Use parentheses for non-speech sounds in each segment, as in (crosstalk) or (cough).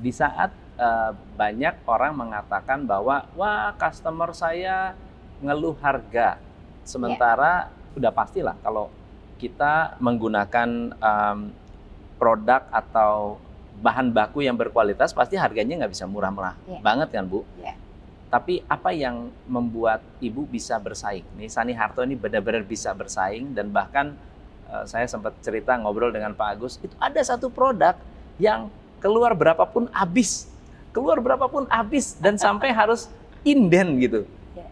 di saat uh, banyak orang mengatakan bahwa wah customer saya ngeluh harga, sementara yeah. udah pastilah kalau kita menggunakan um, produk atau bahan baku yang berkualitas pasti harganya nggak bisa murah-murah yeah. banget kan bu? Yeah. Tapi apa yang membuat ibu bisa bersaing? Nih Sani Harto ini benar-benar bisa bersaing dan bahkan uh, saya sempat cerita ngobrol dengan Pak Agus itu ada satu produk yang keluar berapapun habis, keluar berapapun habis dan sampai harus inden gitu. Ya.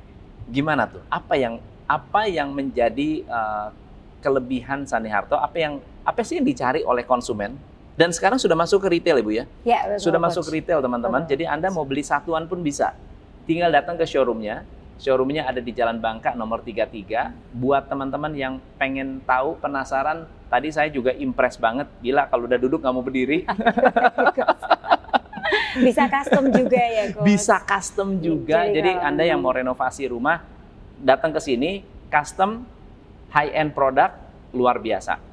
Gimana tuh? Apa yang apa yang menjadi uh, kelebihan Sani Harto? Apa yang apa sih yang dicari oleh konsumen? Dan sekarang sudah masuk ke retail, Ibu ya? Ya, betul, Sudah masuk ke retail, teman-teman. Jadi Anda mau beli satuan pun bisa. Tinggal datang ke showroomnya. Showroomnya ada di Jalan Bangka nomor 33. Buat teman-teman yang pengen tahu, penasaran, tadi saya juga impress banget. Gila kalau udah duduk nggak mau berdiri. (laughs) bisa custom juga ya, Coach? Bisa custom juga. Jadi, Jadi Anda yang mau renovasi rumah, datang ke sini, custom, high-end produk, luar biasa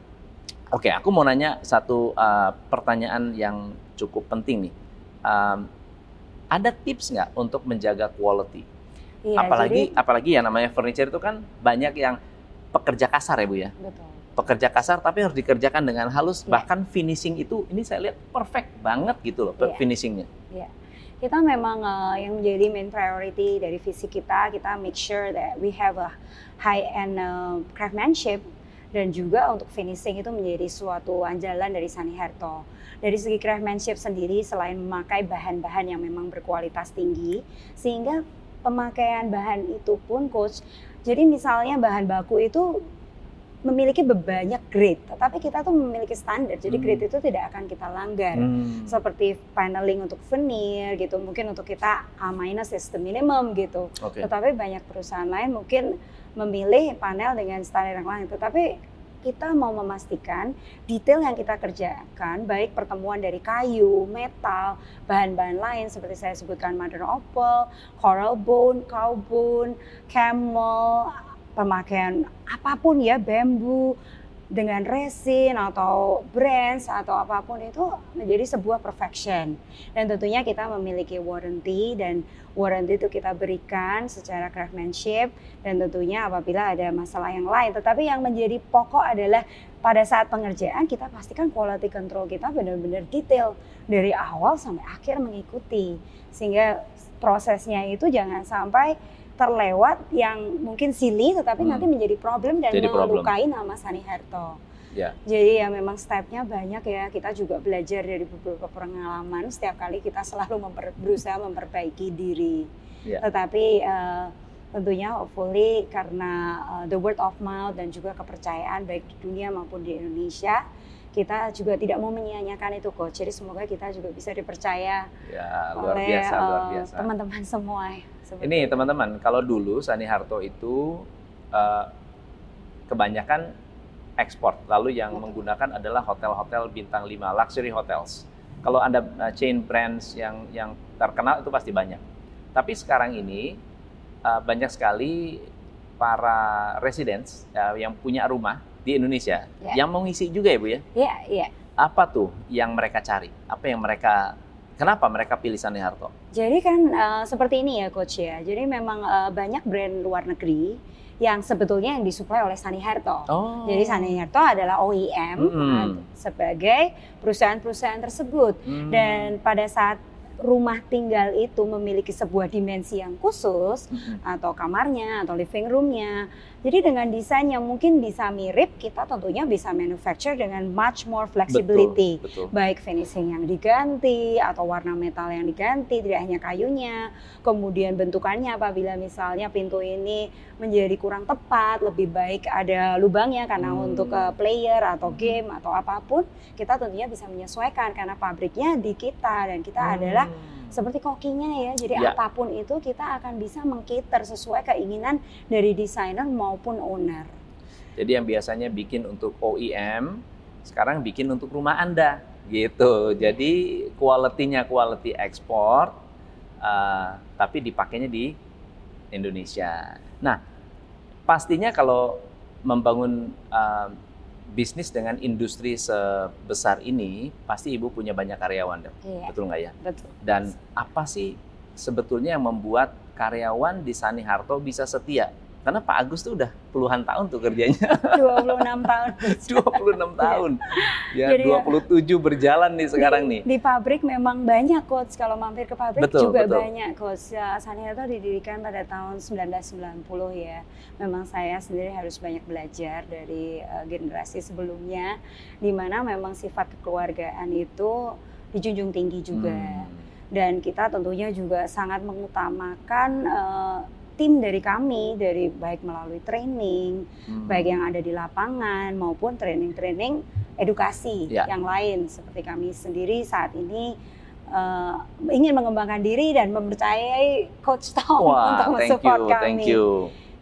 Oke, aku mau nanya satu uh, pertanyaan yang cukup penting nih. Um, ada tips nggak untuk menjaga quality? Iya, apalagi jadi, apalagi ya namanya furniture itu kan banyak yang pekerja kasar ya bu ya. Betul. Pekerja kasar tapi harus dikerjakan dengan halus. Yeah. Bahkan finishing itu ini saya lihat perfect banget gitu loh yeah. finishingnya. Yeah. Kita memang uh, yang menjadi main priority dari visi kita, kita make sure that we have a high end uh, craftsmanship dan juga untuk finishing itu menjadi suatu andalan dari Sani Herto. Dari segi craftsmanship sendiri selain memakai bahan-bahan yang memang berkualitas tinggi sehingga pemakaian bahan itu pun coach jadi misalnya bahan baku itu memiliki banyak grade, tetapi kita tuh memiliki standar. Jadi grade hmm. itu tidak akan kita langgar. Hmm. Seperti paneling untuk veneer gitu, mungkin untuk kita A minus sistem minimum gitu. Okay. Tetapi banyak perusahaan lain mungkin memilih panel dengan standar yang lain. Tetapi kita mau memastikan detail yang kita kerjakan, baik pertemuan dari kayu, metal, bahan-bahan lain seperti saya sebutkan mother opal, coral bone, cow bone, camel, pemakaian apa pun ya, bambu, dengan resin atau brands atau apa pun itu menjadi sebuah perfection. Dan tentunya kita memiliki warranty dan warranty itu kita berikan secara craftsmanship. Dan tentunya apabila ada masalah yang lain. Tetapi yang menjadi pokok adalah pada saat pengerjaan kita pastikan quality control kita benar-benar detail dari awal sampai akhir mengikuti. Sehingga prosesnya itu jangan sampai terlewat yang mungkin silly tetapi hmm. nanti menjadi problem dan Jadi melukai problem. nama Sani Harto. Ya. Jadi ya memang stepnya banyak ya. Kita juga belajar dari beberapa pengalaman. Setiap kali kita selalu memper, berusaha memperbaiki diri. Ya. Tetapi uh, tentunya hopefully karena uh, the word of mouth dan juga kepercayaan baik di dunia maupun di Indonesia kita juga tidak mau menyia-nyiakan itu kok. Jadi semoga kita juga bisa dipercaya ya, luar oleh biasa, luar eh, biasa. teman-teman semua. Ini teman-teman, kalau dulu Sani Harto itu uh, kebanyakan ekspor, lalu yang menggunakan adalah hotel-hotel bintang 5 luxury hotels. Kalau Anda uh, chain brands yang yang terkenal itu pasti banyak. Tapi sekarang ini uh, banyak sekali para residents uh, yang punya rumah di Indonesia yeah. yang mau ngisi juga ya Bu ya? Iya, yeah, iya. Yeah. Apa tuh yang mereka cari? Apa yang mereka Kenapa mereka pilih Sani Harto? Jadi kan uh, seperti ini ya coach ya. Jadi memang uh, banyak brand luar negeri yang sebetulnya yang disuplai oleh Sani Harto. Oh. Jadi Sani Harto adalah OEM mm. sebagai perusahaan-perusahaan tersebut. Mm. Dan pada saat rumah tinggal itu memiliki sebuah dimensi yang khusus mm-hmm. atau kamarnya atau living roomnya. Jadi dengan desain yang mungkin bisa mirip, kita tentunya bisa manufacture dengan much more flexibility. Betul, betul. Baik finishing yang diganti atau warna metal yang diganti, tidak hanya kayunya. Kemudian bentukannya apabila misalnya pintu ini menjadi kurang tepat, lebih baik ada lubangnya karena hmm. untuk uh, player atau game atau apa pun, kita tentunya bisa menyesuaikan karena pabriknya di kita dan kita hmm. adalah seperti kokinya ya. Jadi ya. apa pun itu kita akan bisa mengcater sesuai keinginan dari desainer maupun owner. Jadi yang biasanya bikin untuk OEM, sekarang bikin untuk rumah Anda gitu. Jadi kualitinya quality ekspor, uh, tapi dipakainya di Indonesia. Nah, pastinya kalau membangun uh, bisnis dengan industri sebesar ini, pasti ibu punya banyak karyawan, dong. Iya. betul nggak ya? Betul. Dan apa sih sebetulnya yang membuat karyawan di Sani Harto bisa setia? Karena Pak Agus tuh udah puluhan tahun tuh kerjanya, (laughs) 26 tahun. (laughs) 26 tahun. Ya, Jadi ya- 27 berjalan nih sekarang nih. Di pabrik memang banyak coach. Kalau mampir ke pabrik Betul, juga betul. banyak coach. Ya, Sania itu didirikan pada tahun 1990 ya. Memang saya sendiri harus banyak belajar dari eh, generasi sebelumnya, di mana memang sifat kekeluargaan itu dijunjung tinggi juga. Hmm. Dan kita tentunya juga sangat mengutamakan eh, tim dari kami, dari baik melalui training, Hmm. baik yang ada di lapangan maupun training-training edukasi Ya. yang lain seperti kami sendiri saat ini eh, ingin mengembangkan diri dan mempercayai coach Tom Wah, untuk thank mensupport you, kami. thank you.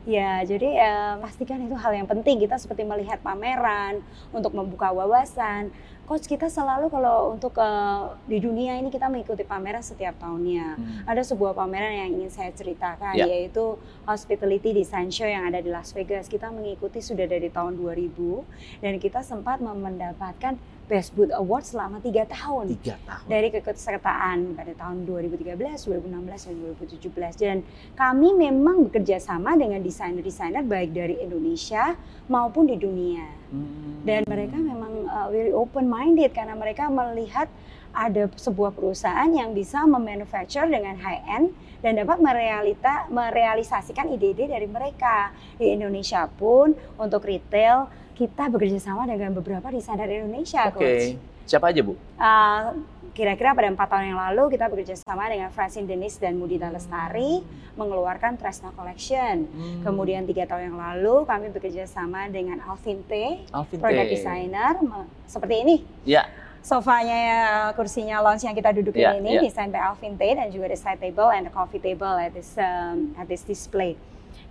Ya, jadi eh, pastikan itu hal yang penting. Kita seperti melihat pameran untuk membuka wawasan. Coach kita selalu kalau untuk eh, di dunia ini kita mengikuti pameran setiap tahunnya Hmm. ada sebuah pameran yang ingin saya ceritakan Ya. yaitu Hospitality Design Show yang ada di Las Vegas. Kita mengikuti sudah dari tahun 2000 dan kita sempat mendapatkan Best Booth Award selama tiga tahun Tiga tahun. dari keikutsertaan pada tahun 2013, 2016, dan 2017. Dan kami memang bekerja sama dengan desainer-desainer baik dari Indonesia maupun di dunia Hmm. dan mereka memang uh, very open minded karena mereka melihat ada sebuah perusahaan yang bisa memanufacture dengan high end dan dapat merealita merealisasikan ide-ide dari mereka di Indonesia pun untuk retail kita bekerja sama dengan beberapa desainer Indonesia Oke. coach. Siapa aja bu? Uh, kira-kira pada empat tahun yang lalu kita bekerja sama dengan Francine Denis dan Mudita Lestari mengeluarkan Tresna Collection. Hmm. Kemudian tiga tahun yang lalu kami bekerja sama dengan Alvin T Alvin product T. designer seperti ini Ya. sofanya ya, kursinya lounge yang kita dudukin Ya, ini ya. desain by Alvin Tay dan juga the side table and the coffee table at this um, at this display.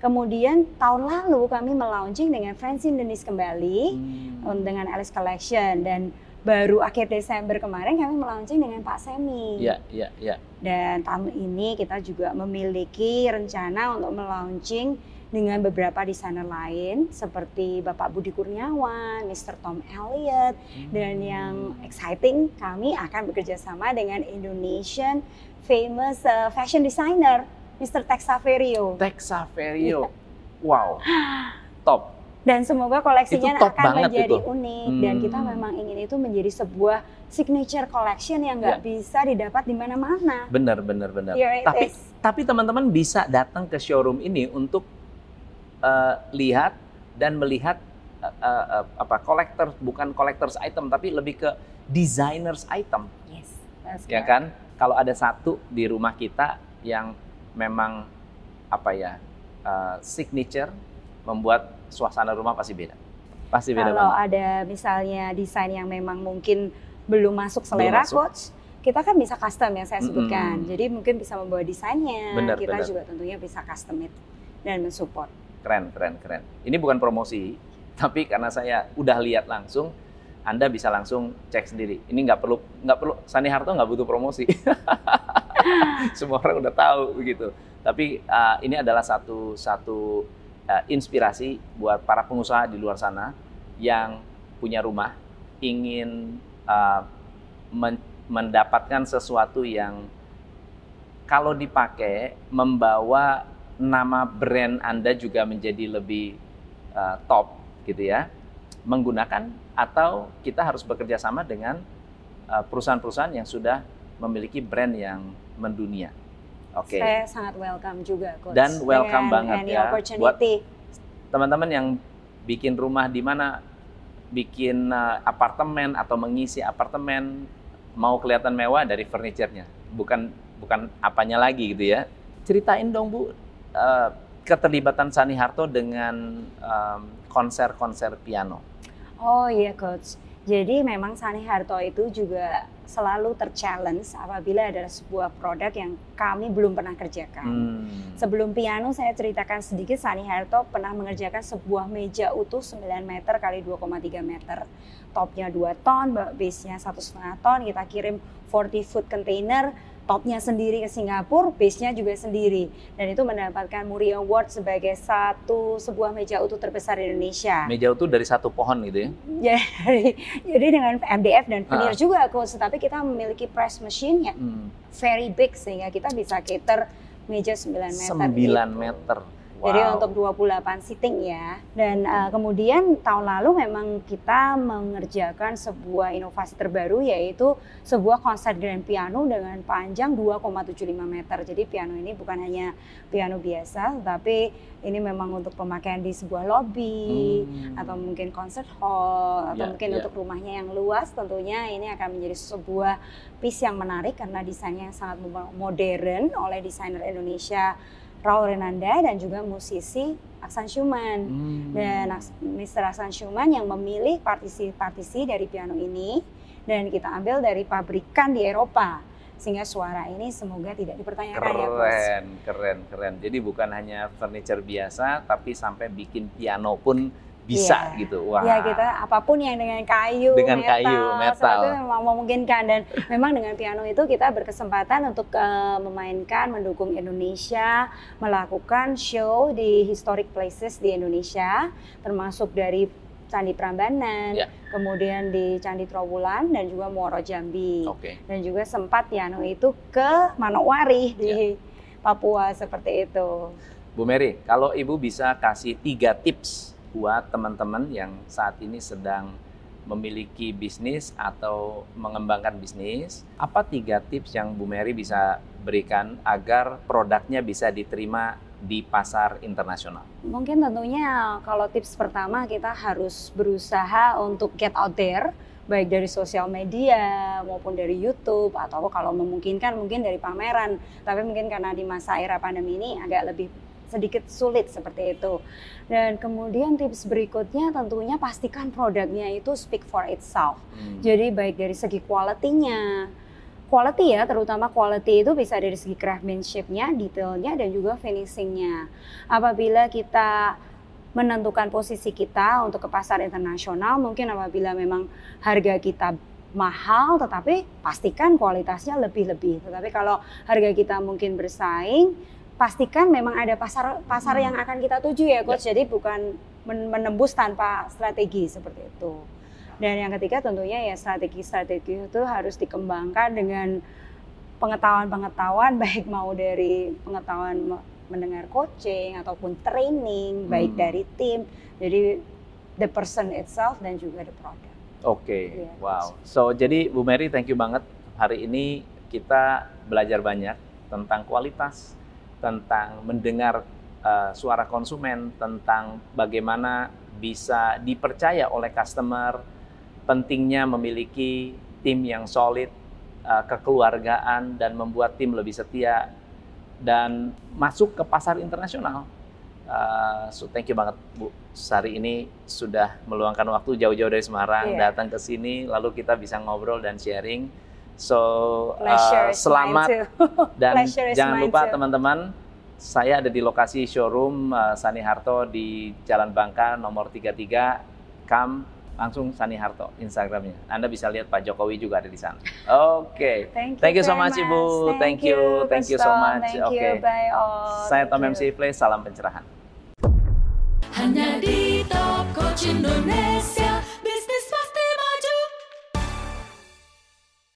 Kemudian tahun lalu kami melaunching dengan Francine Denis kembali Hmm. um, dengan Alice Collection dan baru akhir Desember kemarin kami melaunching dengan Pak Semi. Ya, ya, ya. Dan tahun ini kita juga memiliki rencana untuk melaunching dengan beberapa desainer lain seperti Bapak Budi Kurniawan, Mr. Tom Elliott, dan yang exciting kami akan bekerja sama dengan Indonesian famous uh, fashion designer Mr. Tex Saverio. Tex Saverio. Wow. (gasps) Top. Dan semoga koleksinya akan menjadi itu. unik dan kita Hmm. memang ingin itu menjadi sebuah signature collection yang nggak Ya. bisa didapat di mana-mana. Benar, benar, benar. Tapi is. tapi teman-teman bisa datang ke showroom ini untuk eh, lihat dan melihat eh, eh, apa collector bukan collectors item tapi lebih ke designers item Yes, ya kan kalau ada satu di rumah kita yang memang apa ya eh, signature membuat suasana rumah pasti beda pasti beda Kalau banget ada misalnya desain yang memang mungkin belum masuk selera masuk. coach, kita kan bisa custom yang saya sebutkan. Mm-mm. Jadi mungkin bisa membawa desainnya, Benar, kita benar. juga tentunya bisa custom it dan mensupport. keren keren keren ini bukan promosi tapi karena saya udah lihat langsung anda bisa langsung cek sendiri ini nggak perlu nggak perlu Sani Harto nggak butuh promosi (laughs) (laughs) semua orang udah tahu begitu tapi uh, ini adalah satu satu uh, inspirasi buat para pengusaha di luar sana yang punya rumah ingin uh, men- mendapatkan sesuatu yang kalau dipakai membawa nama brand Anda juga menjadi lebih uh, top gitu ya. Menggunakan atau kita harus bekerja sama dengan perusahaan-perusahaan yang sudah memiliki brand yang mendunia. Oke. Saya sangat welcome juga coach. Dan welcome banget any ya opportunity. Teman-teman yang bikin rumah di mana bikin uh, apartemen atau mengisi apartemen mau kelihatan mewah dari furniturnya, bukan bukan apanya lagi gitu ya. Ceritain dong Bu uh, keterlibatan Sani Harto dengan um, konser-konser piano. Oh iya coach. Jadi memang Sani Harto itu juga selalu terchallenge apabila ada sebuah produk yang kami belum pernah kerjakan. Hmm. Sebelum piano saya ceritakan sedikit Sani Harto pernah mengerjakan sebuah meja utuh 9 meter kali 2,3 meter. Topnya 2 ton, base-nya 1,5 ton, kita kirim 40 foot container topnya sendiri ke Singapura, base-nya juga sendiri. Dan itu mendapatkan Muri Award sebagai satu sebuah meja utuh terbesar di Indonesia. Meja utuh dari satu pohon gitu ya? Jadi, (laughs) jadi dengan MDF dan veneer juga coach, tapi kita memiliki press machine yang hmm. very big sehingga kita bisa cater meja 9 meter. 9 gitu. meter. Wow. Jadi untuk 28 sitting ya. Dan uh, kemudian tahun lalu memang kita mengerjakan sebuah inovasi terbaru yaitu sebuah konser grand piano dengan panjang 2,75 meter. Jadi piano ini bukan hanya piano biasa, tapi ini memang untuk pemakaian di sebuah lobby hmm. atau mungkin concert hall atau yeah, mungkin yeah. untuk rumahnya yang luas. Tentunya ini akan menjadi sebuah piece yang menarik karena desainnya sangat modern oleh desainer Indonesia Raul Renanda dan juga musisi Aksan Schumann. Hmm. Dan Mr. Aksan Schumann yang memilih partisi-partisi dari piano ini dan kita ambil dari pabrikan di Eropa sehingga suara ini semoga tidak dipertanyakan keren, ya Keren, keren, keren. Jadi bukan hanya furniture biasa tapi sampai bikin piano pun bisa yeah. gitu. Wah. Ya kita apa pun yang dengan kayu, dengan metal, kayu, metal. itu memang memungkinkan dan memang dengan piano itu kita berkesempatan untuk uh, memainkan, mendukung Indonesia, melakukan show di historic places di Indonesia, termasuk dari Candi Prambanan, yeah. kemudian di Candi Trowulan dan juga Muaro Jambi. Okay. Dan juga sempat piano itu ke Manokwari di yeah. Papua seperti itu. Bu Mary, kalau Ibu bisa kasih tiga tips buat teman-teman yang saat ini sedang memiliki bisnis atau mengembangkan bisnis, apa tiga tips yang Bu Mary bisa berikan agar produknya bisa diterima di pasar internasional? Mungkin tentunya kalau tips pertama kita harus berusaha untuk get out there, baik dari sosial media maupun dari YouTube atau kalau memungkinkan mungkin dari pameran. Tapi mungkin karena di masa era pandemi ini agak lebih sedikit sulit seperti itu. Dan kemudian tips berikutnya tentunya pastikan produknya itu speak for itself. Hmm. Jadi baik dari segi quality-nya, quality ya, terutama quality itu bisa dari segi craftsmanship-nya, detailnya, dan juga finishing-nya. Apabila kita menentukan posisi kita untuk ke pasar internasional, mungkin apabila memang harga kita mahal, tetapi pastikan kualitasnya lebih-lebih. Tetapi kalau harga kita mungkin bersaing, pastikan memang ada pasar pasar yang akan kita tuju ya coach. Ya. Jadi bukan menembus tanpa strategi seperti itu. Dan yang ketiga tentunya ya strategi-strategi itu harus dikembangkan dengan pengetahuan-pengetahuan baik mau dari pengetahuan mendengar coaching ataupun training hmm. baik dari tim. Jadi the person itself dan juga the product. Oke, okay. Yeah. wow. So jadi Bu Mary, thank you banget. Hari ini kita belajar banyak tentang kualitas, tentang mendengar uh, suara konsumen, tentang bagaimana bisa dipercaya oleh customer, pentingnya memiliki tim yang solid, uh, kekeluargaan dan membuat tim lebih setia dan masuk ke pasar internasional. Uh, so thank you banget Bu. Hari ini sudah meluangkan waktu jauh-jauh dari Semarang yeah. datang ke sini lalu kita bisa ngobrol dan sharing So uh, selamat (laughs) dan jangan lupa teman-teman saya ada di lokasi showroom uh, Sani Harto di Jalan Bangka nomor 33 Kam langsung Sani Harto Instagramnya. Anda bisa lihat Pak Jokowi juga ada di sana. Oke. Okay. Thank, thank you so much Ibu. Thank, thank you. Thank you so much. Oke. Okay. Saya Tom MC Play, salam pencerahan. Hanya di Top Coach Indonesia.